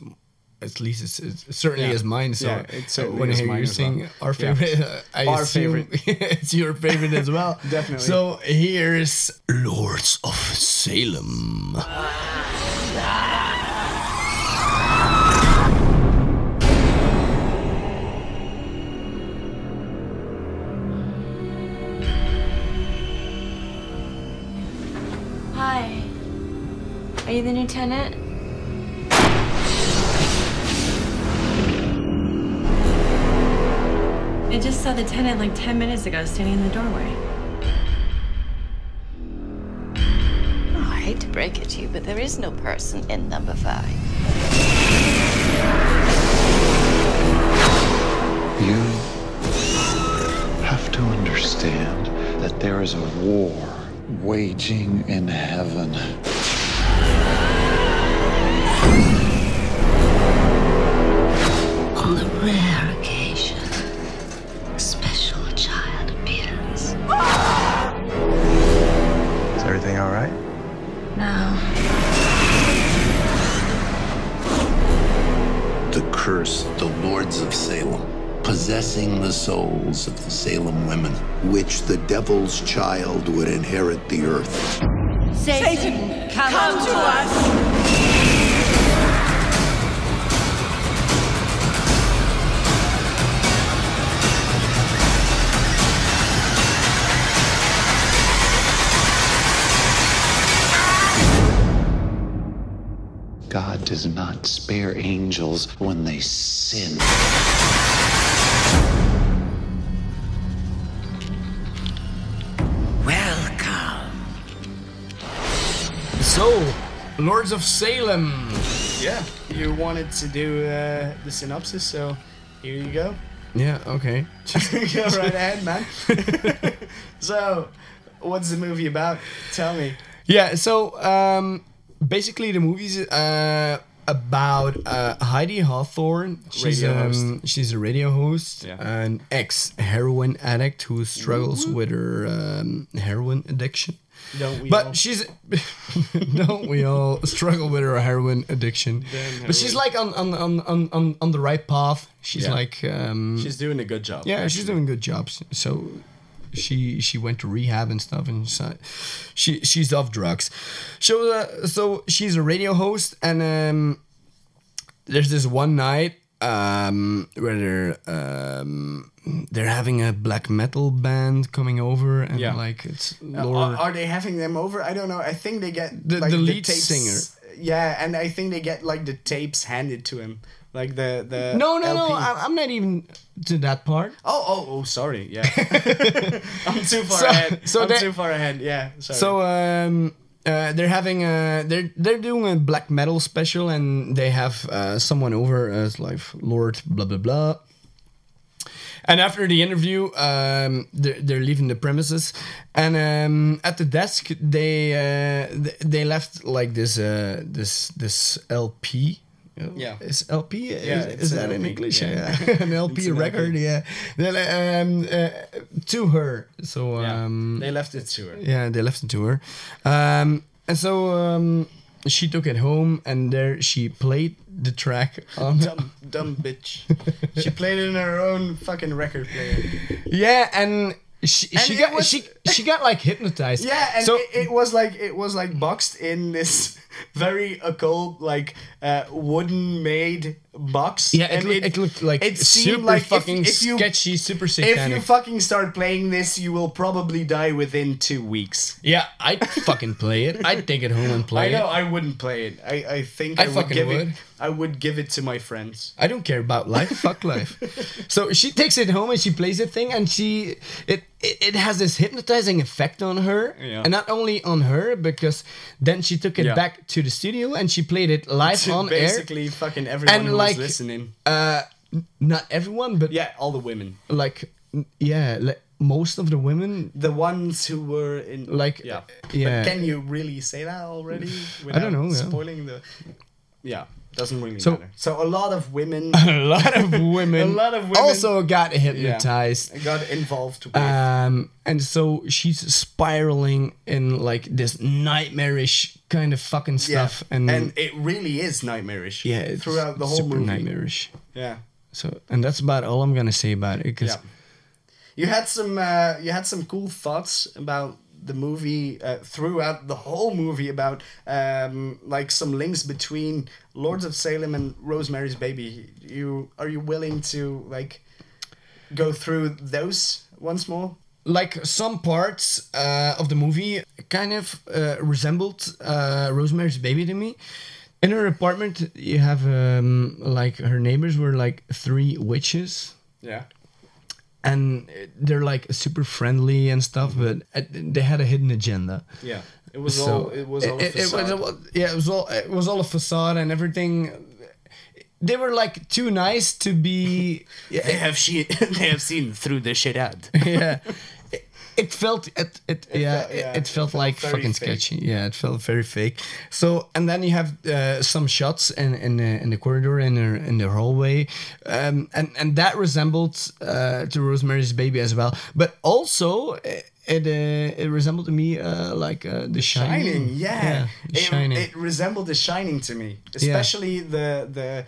at least it's, it's certainly Yeah. is mine. So Yeah, it certainly when I is hear mine you as well. saying our Yeah. favorite, uh, I Our assume it's your favorite as well. Definitely. So here's Lords of Salem. Hi. Are you the new tenant? I just saw the tenant like 10 minutes ago standing in the doorway. Oh, I hate to break it to you, but there is no person in number five. You have to understand that there is a war waging in heaven. Souls of the Salem women, which the devil's child would inherit the earth. Satan, come, to us. God does not spare angels when they sin. Lords of Salem. Yeah, you wanted to do uh, the synopsis, so here you go. Yeah, okay. go right ahead, man. so, what's the movie about? Tell me. Yeah, so um, basically the movie's uh, about uh, Heidi Hawthorne. She's Radio um, host. she's a radio host, Yeah. an ex heroin addict who struggles with her um, heroin addiction. Don't we but all? she's don't we all struggle with our heroin addiction? Damn But she's heroin. like on on, on, on, on on the right path. She's Yeah. like um, She's doing a good job. yeah, she's doing good jobs. So she she went to rehab and stuff, and she she's off drugs. So uh, so she's a radio host, and um, there's this one night um, where they're um, they're having a black metal band coming over, and Yeah. like it's Uh, are, are they having them over? I don't know. I think they get The- like, the lead tapes, singer. Yeah, and I think they get like the tapes handed to him, like the the. no, no, no! LP. I'm, I'm not even to that part. Oh, oh, oh! Sorry. Yeah, I'm too far So- ahead. so I'm they- too far ahead. Yeah. Sorry. So um, uh, they're having a they're they're doing a black metal special, and they have uh, someone over as like Lord blah blah blah. And after the interview, um, they're, they're leaving the premises, and um, at the desk they uh, th- they left like this uh, this this LP. Yeah. is LP? Yeah, is, it's is that in English? yeah. Yeah, an LP It's an record. LP. Yeah, Then, um, uh, to her. So Yeah, um, they left it to her. yeah, they left it to her. Um, and so um, she took it home, and there she played the track on. Dumb, dumb bitch. she played it in her own fucking record player. Yeah, and she And she got was- she she got like hypnotized. Yeah, and so it, it was like it was like boxed in this very occult, like uh, wooden made box. yeah, it, looked, it, looked like it seemed super like fucking if you- sketchy, super satanic. If you fucking start playing this, you will probably die within two weeks. yeah, I'd fucking play it. I'd take it home and play I know it. I wouldn't play it. I, I think I I, would fucking give would. it. I would give it to my friends. I don't care about life. Fuck life. So she takes it home and she plays the thing, and she it, it it has this hypnotizing effect on her, Yeah. and not only on her because then she took it Yeah. back to the studio and she played it live To on air. basically fucking everyone And who like- was listening. Uh, not everyone, but Yeah, all the women. like yeah, like most of the women. The ones who were in Like, yeah. yeah. But can you really say that already? I don't know, without yeah. Spoiling the. Yeah, doesn't really So- matter. So a lot of women. A lot of women, A lot of women- also got hypnotized. got involved with. Um, and so she's spiraling in like this nightmarish kind of fucking stuff, yeah. and, and it really is nightmarish. yeah, it's throughout the whole super movie. nightmarish. Yeah. So, and that's about all I'm gonna say about it. Because Yeah. You had some uh, you had some cool thoughts about the movie uh, throughout the whole movie about um, like some links between Lords of Salem and Rosemary's Baby. You are you willing to like go through those once more? like some parts uh, of the movie kind of uh, resembled uh, Rosemary's Baby to me. In her apartment, you have um, like her neighbors were like three witches. Yeah. And they're like super friendly and stuff, but uh, they had a hidden agenda. Yeah. It was So, all it was all a it, it was yeah, it was all it was all a facade and everything. They were like too nice to be. They have seen they have seen through the shit out. yeah, it felt it, it, yeah, felt- yeah, it, it felt like fucking fake. sketchy. Yeah it felt very fake. So and then you have uh, some shots in in the, in the corridor in the in the hallway. Um, and and that resembled uh, to Rosemary's Baby as well. But also it it, uh, it resembled to me uh, like uh, The Shining, Shining, yeah. The It, Shining. it resembled The Shining to me, especially the the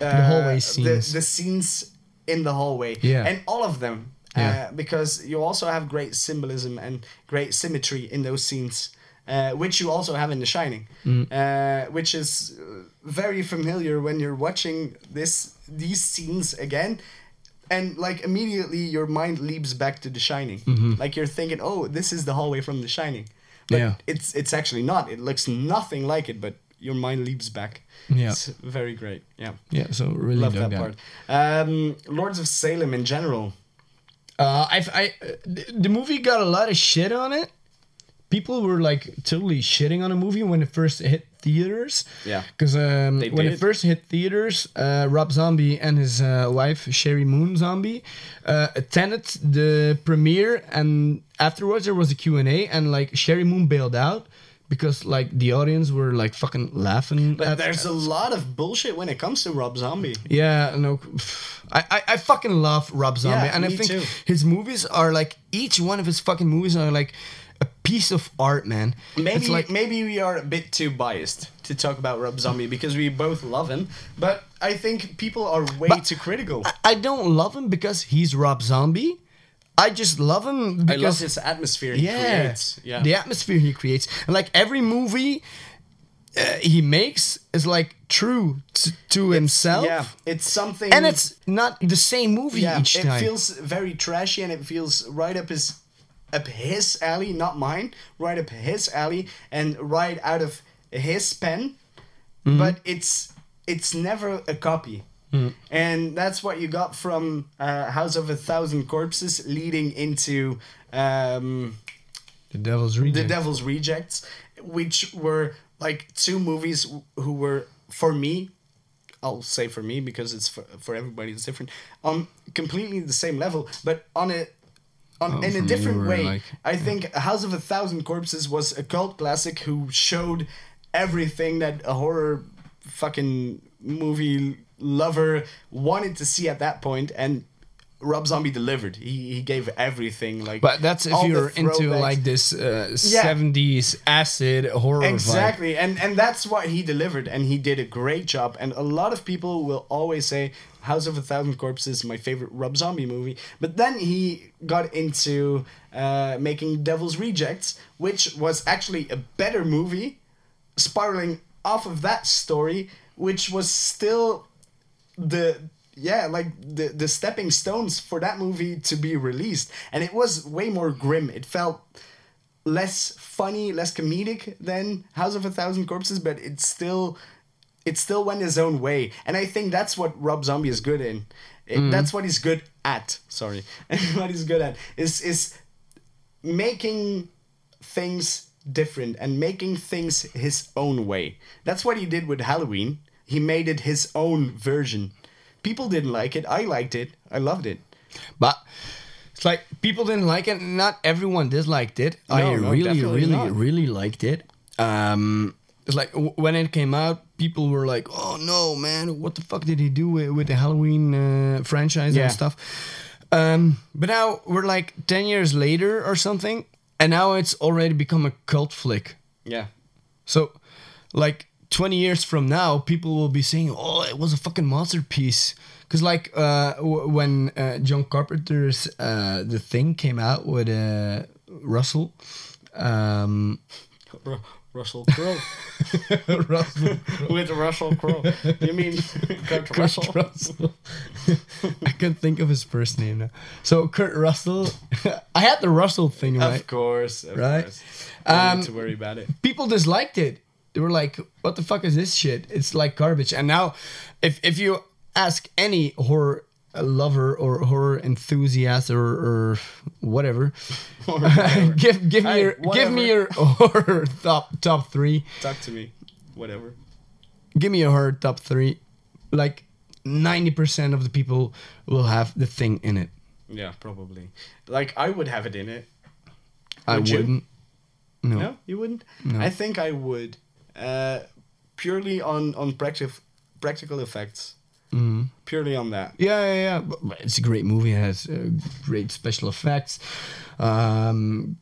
uh, The hallway the, scenes. the scenes in the hallway, Yeah. and all of them, Yeah. uh, because you also have great symbolism and great symmetry in those scenes. Uh, which you also have in The Shining, Mm. uh, which is uh, very familiar when you're watching this these scenes again, and like immediately your mind leaps back to The Shining. Mhm. Like you're thinking, oh, this is the hallway from The Shining. But Yeah. it's it's actually not. It looks nothing like it, but your mind leaps back. Yeah. It's very great. Yeah. Yeah, so really love that that. part. Um, Lords of Salem in general. Uh, I've, I the- movie got a lot of shit on it. People were like totally shitting on the movie when it first hit theaters. Yeah. Because um, when it first hit theaters, uh, Rob Zombie and his uh, wife Sheri Moon Zombie uh, attended the premiere, and afterwards there was a Q and A, and like Sheri Moon bailed out because like the audience were like fucking laughing. But at- there's a lot of bullshit when it comes to Rob Zombie. yeah, no, I, I, I fucking love Rob Zombie, Yeah, and I think too. his movies are like each one of his fucking movies are like a piece of art, man. Maybe it's like maybe we are a bit too biased to talk about Rob Zombie because we both love him, but I think people are way too critical. I don't love him because he's Rob Zombie. I just love him I because love his atmosphere he yeah, creates. Yeah. the atmosphere he creates, and like every movie uh, he makes is like true to, to himself. Yeah, it's something and it's not the same movie yeah, each it feels very trashy and it feels right up his up his alley, not mine, right up his alley and right out of his pen. Mm-hmm. But it's it's never a copy. Mm. And that's what you got from uh, House of a Thousand Corpses leading into um, the Devil's Reject. The Devil's Rejects, which were like two movies who were for me I'll say for me because it's for, for everybody it's different on completely the same level but on a on Oh, in a different way like- I think House of a Thousand Corpses was a cult classic who showed everything that a horror fucking movie lover wanted to see at that point and Rob Zombie delivered he, he gave everything like But that's if you're into like this uh, Yeah. 70s acid horror vibe. exactly and and that's what he delivered and he did a great job and a lot of people will always say house of a thousand corpses is my favorite rob zombie movie but then he got into uh, making devil's rejects which was actually a better movie spiraling off of that story which was still the yeah like the the stepping stones for that movie to be released and it was way more grim it felt less funny less comedic than house of a thousand corpses but it still it still went his own way and i think that's what rob zombie is good in It- Mhm. that's what he's good at sorry what he's good at is is making things different and making things his own way. That's what he did with Halloween. He made it his own version. People didn't like it. I liked it. I loved it. But it's like people didn't like it. Not everyone disliked it. I No, no, really, really, not. really liked it. Um, it's like when it came out, people were like, "Oh no, man! What the fuck did he do with, with the Halloween uh, franchise Yeah. and stuff?" Um, but now we're like ten years later or something, and now it's already become a cult flick. Yeah. So, like 20 years from now, people will be saying, "Oh, it was a fucking masterpiece." Because like uh, w- when uh, John Carpenter's uh, The Thing came out with uh, Russell, um, Russell Crowe. Russell with Russell Crowe. You mean Kurt Kurt Russell? Russell. I can't think of his first name now. So Kurt Russell, I had the Russell thing right. Of course. Of Right? course. Don't Um, need to worry about it. people disliked it. They were like, "What the fuck is this shit? It's like garbage." And now, if if you ask any horror lover or horror enthusiast or, or whatever, give give me your give me your horror top top three. Talk to me. Whatever. Give me your horror top three. Like ninety percent of the people will have the thing in it. Yeah, probably. Like I would have it in it. I Would you? wouldn't. No. No, you wouldn't. No. I think I would, uh, purely on on practical practical effects. Mhm. Purely on that. Yeah, yeah, yeah. But, it's a great movie. It has uh, great special effects, um,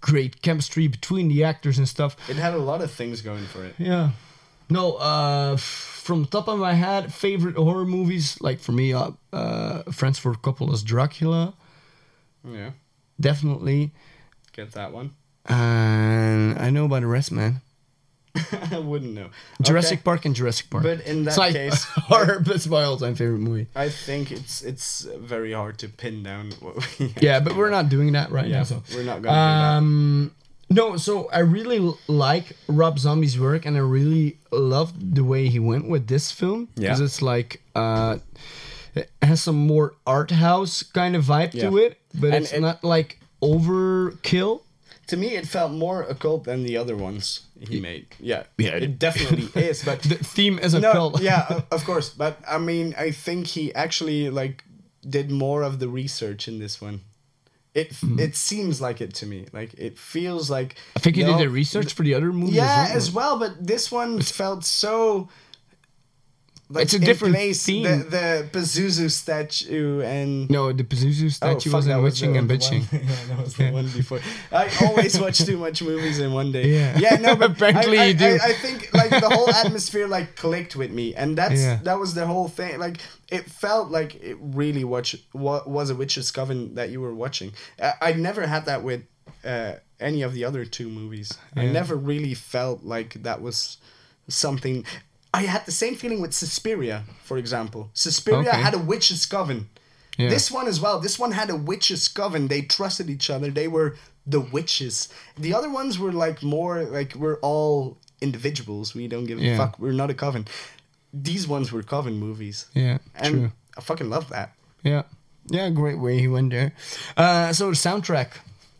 great chemistry between the actors and stuff. It had a lot of things going for it. Yeah. No, uh, from the top of my head, favorite horror movies, like for me, uh, uh, Francis Coppola's Dracula, Yeah, definitely. get that one. And I know about the rest, man. I wouldn't know. Jurassic Okay. Park and Jurassic Park. But in that like case- horror, my all-time favorite movie. I think it's it's very hard to pin down what we. Yeah, but we're not doing that right Yeah, now. So we're not gonna do that. Um, no, so I really like Rob Zombie's work, and I really love the way he went with this film because Yeah. it's like uh, it has some more art house kind of vibe to it, but And it's it- not like overkill. To me, it felt more occult than the other ones he made. Yeah, Yeah. it definitely is. But The theme is no, cult. yeah, of course. But I mean, I think he actually like did more of the research in this one. It Mm-hmm. it seems like it to me. Like it feels like. I think he no, did the research for the other movies. Yeah, as well. as well. But this one felt so. Like It's a different place, theme. The, the Pazuzu statue and No, the Pazuzu statue Oh, fuck, was in that Witching and Bitching. one- yeah, that was the one before. I always watch too much movies in one day. Yeah. yeah, no, but Apparently I, I, you do. I, I think like the whole atmosphere like clicked with me, and that's Yeah. that was the whole thing. Like it felt like it really watch what was a witch's coven that you were watching. I, I never had that with uh, any of the other two movies. I never really felt like that was something. I had the same feeling with Suspiria, for example. Suspiria Okay. had a witch's coven. Yeah. This one as well. This one had a witches coven. They trusted each other. They were the witches. The other ones were like more like we're all individuals. We don't give Yeah. a fuck. We're not a coven. These ones were coven movies. Yeah, and true. I fucking love that. Yeah, yeah, great way he went there. Uh, so the soundtrack.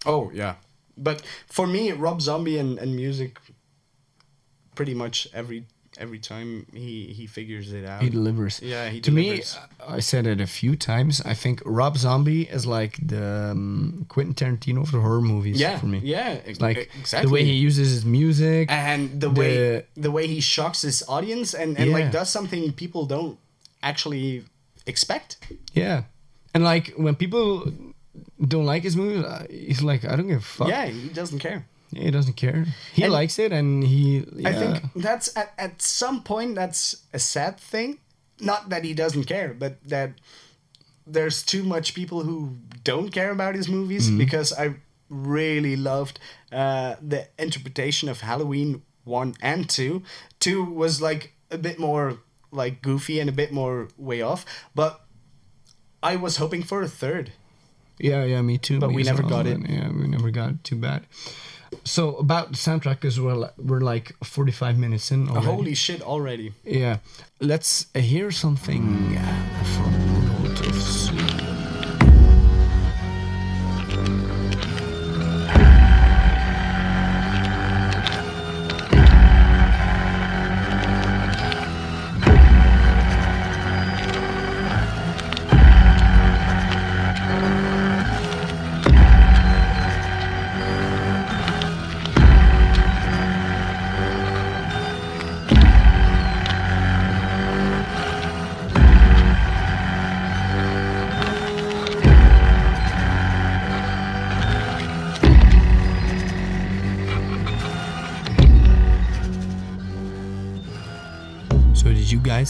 Oh yeah, but for me, Rob Zombie and, and music. Pretty much every every time he he figures it out. He delivers. Yeah, he to delivers. me, I said it a few times. I think Rob Zombie is like the um, Quentin Tarantino of the horror movies. Yeah, for me. yeah, It's ex- like exactly. the way he uses his music and the, way the way he shocks his audience and, and Yeah. like does something people don't actually expect. Yeah, and like when people don't like his movies, uh, he's like, I don't give a fuck. Yeah, he doesn't care. Yeah, he doesn't care. He And- likes it, and he. Yeah. I think that's at, at some point that's a sad thing. Not that he doesn't care, but that there's too much people who don't care about his movies Mhm. because I really loved uh, the interpretation of Halloween one and two. Two was like a bit more like goofy and a bit more way off, but I was hoping for a third. Yeah, yeah, me too. But we never got it. that. Yeah, we never got. Too bad. So about the soundtrack as well, we're like 45 minutes in already. Holy shit! Already. Yeah. Let's hear something from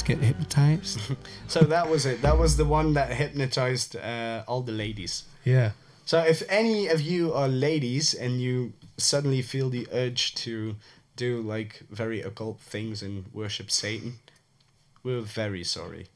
get hypnotized? So that was it. That was the one that hypnotized uh, all the ladies. yeah. So if any of you are ladies and you suddenly feel the urge to do like very occult things and worship Satan, we're very sorry.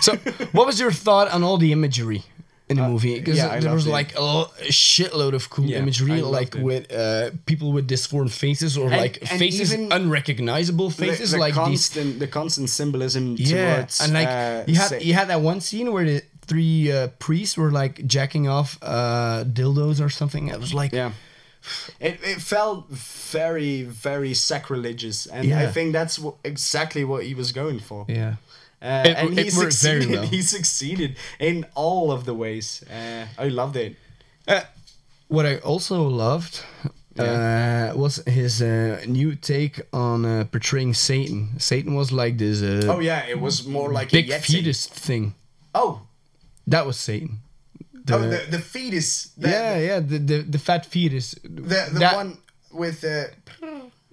So what was your thought on all the imagery in the movie? Because Uh, yeah, there was it. like a, shitload of cool Yeah, imagery, like it. with uh, people with disformed faces or And- like and faces unrecognizable faces, the, like these constant, the constant symbolism yeah, towards and like uh, you had Sa- you had that one scene where the three uh, priests were like jacking off uh, dildos or something. It was like yeah. It, it felt very very sacrilegious, and I think that's exactly what he was going for. yeah. Uh, It- and he it worked very succeeded. well. He succeeded in all of the ways. Uh, I loved it. Uh, What I also loved uh, was his uh, new take on uh, portraying Satan. Satan was like this. Uh, Oh yeah, it was more like big a Yeti. fetus thing. Oh, That was Satan. The- oh, the the fetus. The, yeah, yeah, the, the the fat fetus. The the That- one with the.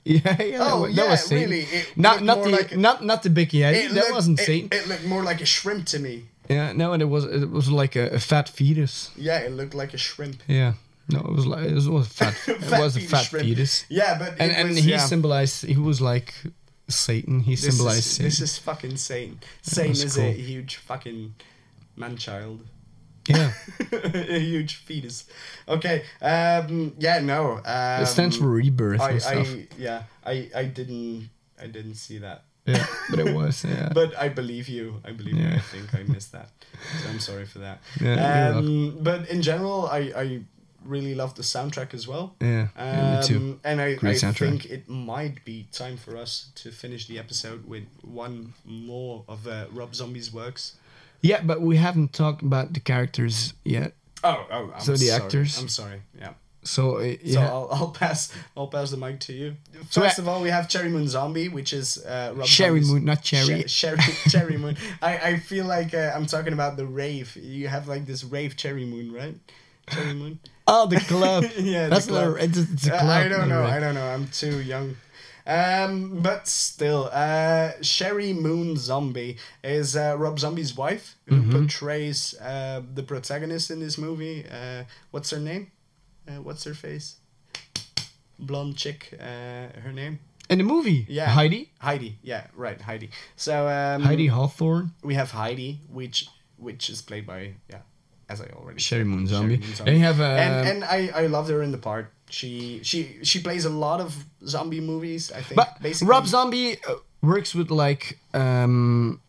Yeah, yeah. Oh, that, was- yeah, that was Satan. really, it not not the like a- not not the big that looked- wasn't Satan. It looked more like a shrimp to me. yeah, no, and it was it was like a, a fat fetus. Yeah, it looked like a shrimp. Yeah. No, it was like it was, it was fat. it was a fat shrimp. fetus. Yeah, but and it and was- he yeah. symbolized. He was like Satan. He This symbolized is, Satan. this is fucking Satan. Satan is a huge fucking man child. Yeah. a huge fetus. Okay. Um. Yeah. No. Um, it stands for rebirth I, and stuff. I. Yeah. I. I didn't. I didn't see that. yeah, but it was. Yeah. But I believe you. I believe you. I think I missed that. So I'm sorry for that. Yeah, um, but in general, I, I really love the soundtrack as well. Yeah, yeah, me too. Um, And I, Great I soundtrack. think it might be time for us to finish the episode with one more of uh, Rob Zombie's works. Yeah, but we haven't talked about the characters yet. Oh, oh, I'm So the sorry. actors? I'm sorry. Yeah. So uh, So I'll, I'll pass I'll pass the mic to you. So First of all, we have Cherry Moon Zombie, which is uh, Rob Zombie's- Moon, not Cherry. Che- Cherry Cherry Moon. I, I feel like uh, I'm talking about the rave. You have like this rave Cherry Moon, right? Cherry Moon. oh, the club. yeah, that's the club. not. It's, it's a Uh, club. I don't know. I don't know. I'm too young. Um, but still, uh, Sheri Moon Zombie is uh, Rob Zombie's wife who Mhm. portrays uh, the protagonist in this movie. Uh, what's her name? Uh, what's her face? Blonde chick. Uh, her name? In the movie, Yeah, Heidi, Heidi. Yeah, right, Heidi. So um, Heidi Hawthorne, We have Heidi, which which is played by yeah, as I already Sheri Moon Sheri Zombie. Moon Then you have, and uh, and I I loved her in the part. She she she plays a lot of zombie movies. I think. but basically Rob Zombie uh, works with like um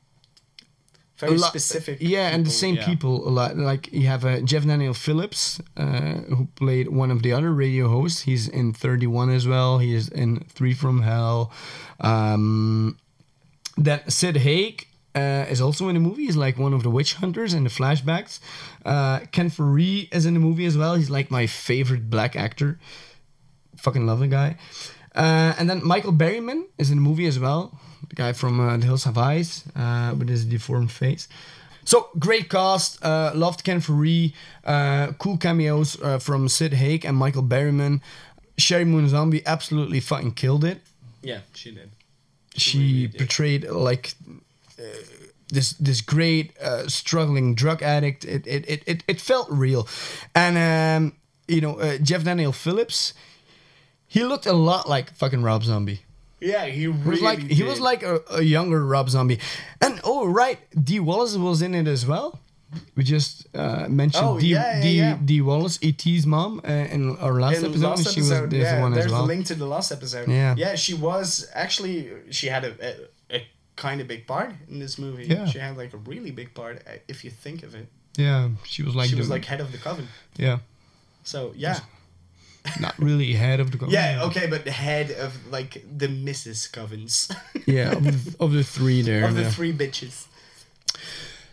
very lot- specific. Yeah, and the same yeah. people a lot. Like you have uh, Jeff Daniel Phillips, uh, who played one of the other radio hosts. He's in Thirty One as well. He is in Three from Hell. Um, then Sid Haig uh, is also in the movie. He's like one of the witch hunters in the flashbacks. Uh, Ken Foree is in the movie as well. He's like my favorite black actor. Fucking love the guy. Uh, and then Michael Berryman is in the movie as well. The guy from uh, The Hills Have Eyes uh, with his deformed face. So great cast. Uh, loved Ken Foree. Uh, cool cameos uh, from Sid Haig and Michael Berryman. Sheri Moon Zombie absolutely fucking killed it Yeah, she did. she portrayed like this this great uh, struggling drug addict. It it, it it it felt real, and um, you know uh, Jeff Daniel Phillips, he looked a lot like fucking Rob Zombie. Yeah, he He really was like he was like a, a younger Rob Zombie, and oh right, Dee Wallace was in it as well. We just uh, mentioned Oh, Dee, yeah, yeah, Dee, yeah. Dee Wallace, E.T.'s mom, uh, in our last In episode. last she was episode, this yeah, one there's as well. the link to the last episode. Yeah. yeah, she was actually she had a, a, a kind of big part in this movie. Yeah. she had like a really big part uh, if you think of it. Yeah, she was like she the, was like head of the coven. yeah, So yeah, not really head of the coven. yeah, okay, but the head of like the Mrs. Covens. yeah of the, of the three there. of the yeah. three bitches.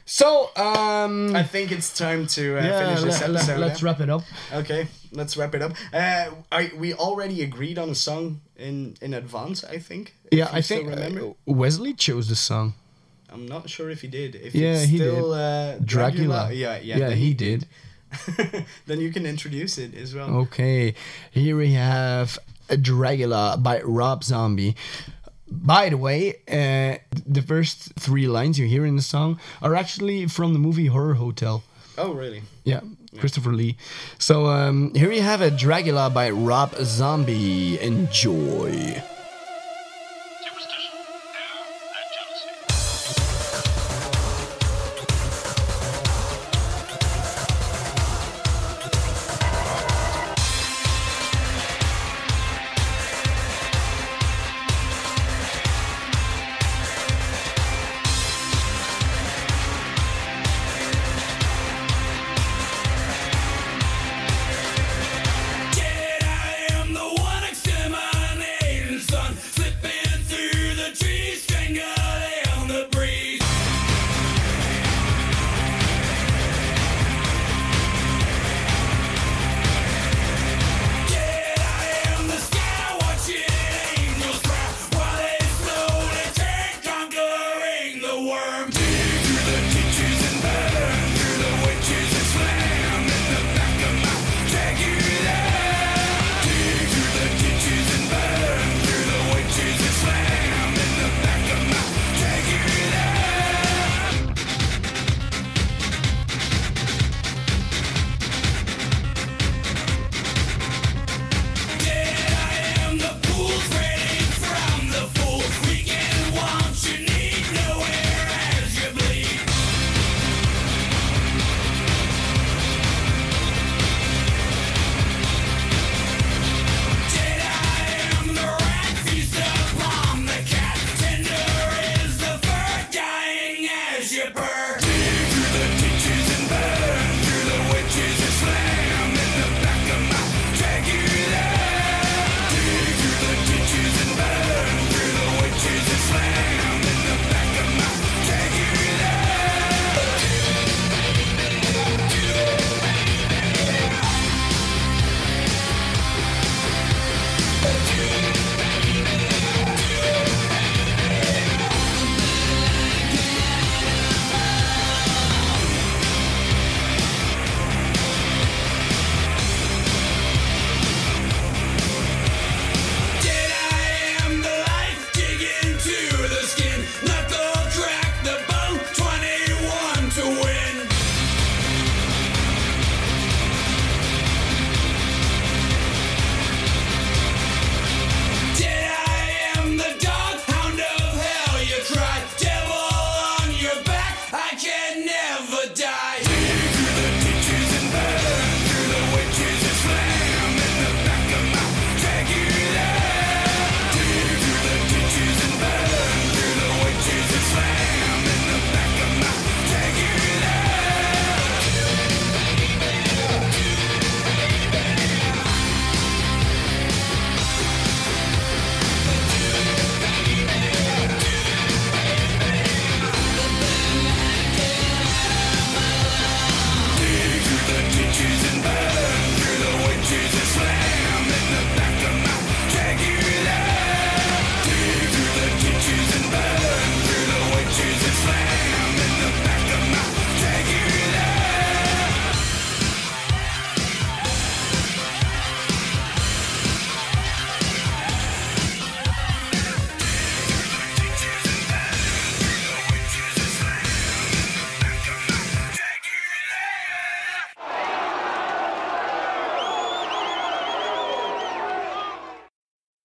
So, um, I think it's time to uh, yeah, finish this let- let- episode. let's yeah? wrap it up. Okay, let's wrap it up. Uh, I we already agreed on a song in in advance. I think. Yeah, I still think remember. uh, Wesley chose the song. I'm not sure if he did. If Yeah, he still, did. Uh, Dracula. Yeah, yeah. Yeah, then he did. then you can introduce it as well. Okay, here we have Dracula by Rob Zombie. By the way, uh, the first three lines you hear in the song are actually from the movie Horror Hotel. Oh, really? Yeah, Christopher Lee. So um, here you have a Dracula by Rob Zombie. Enjoy.